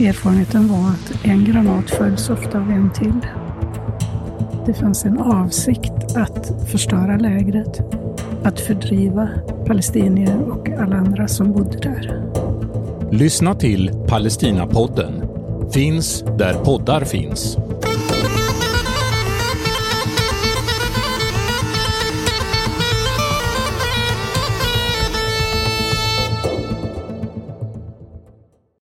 Erfarenheten var att en granat följs ofta av en till. Det fanns en avsikt att förstöra lägret, att fördriva palestinier och alla andra som bodde där. Lyssna till Palestinapodden. Finns där poddar finns.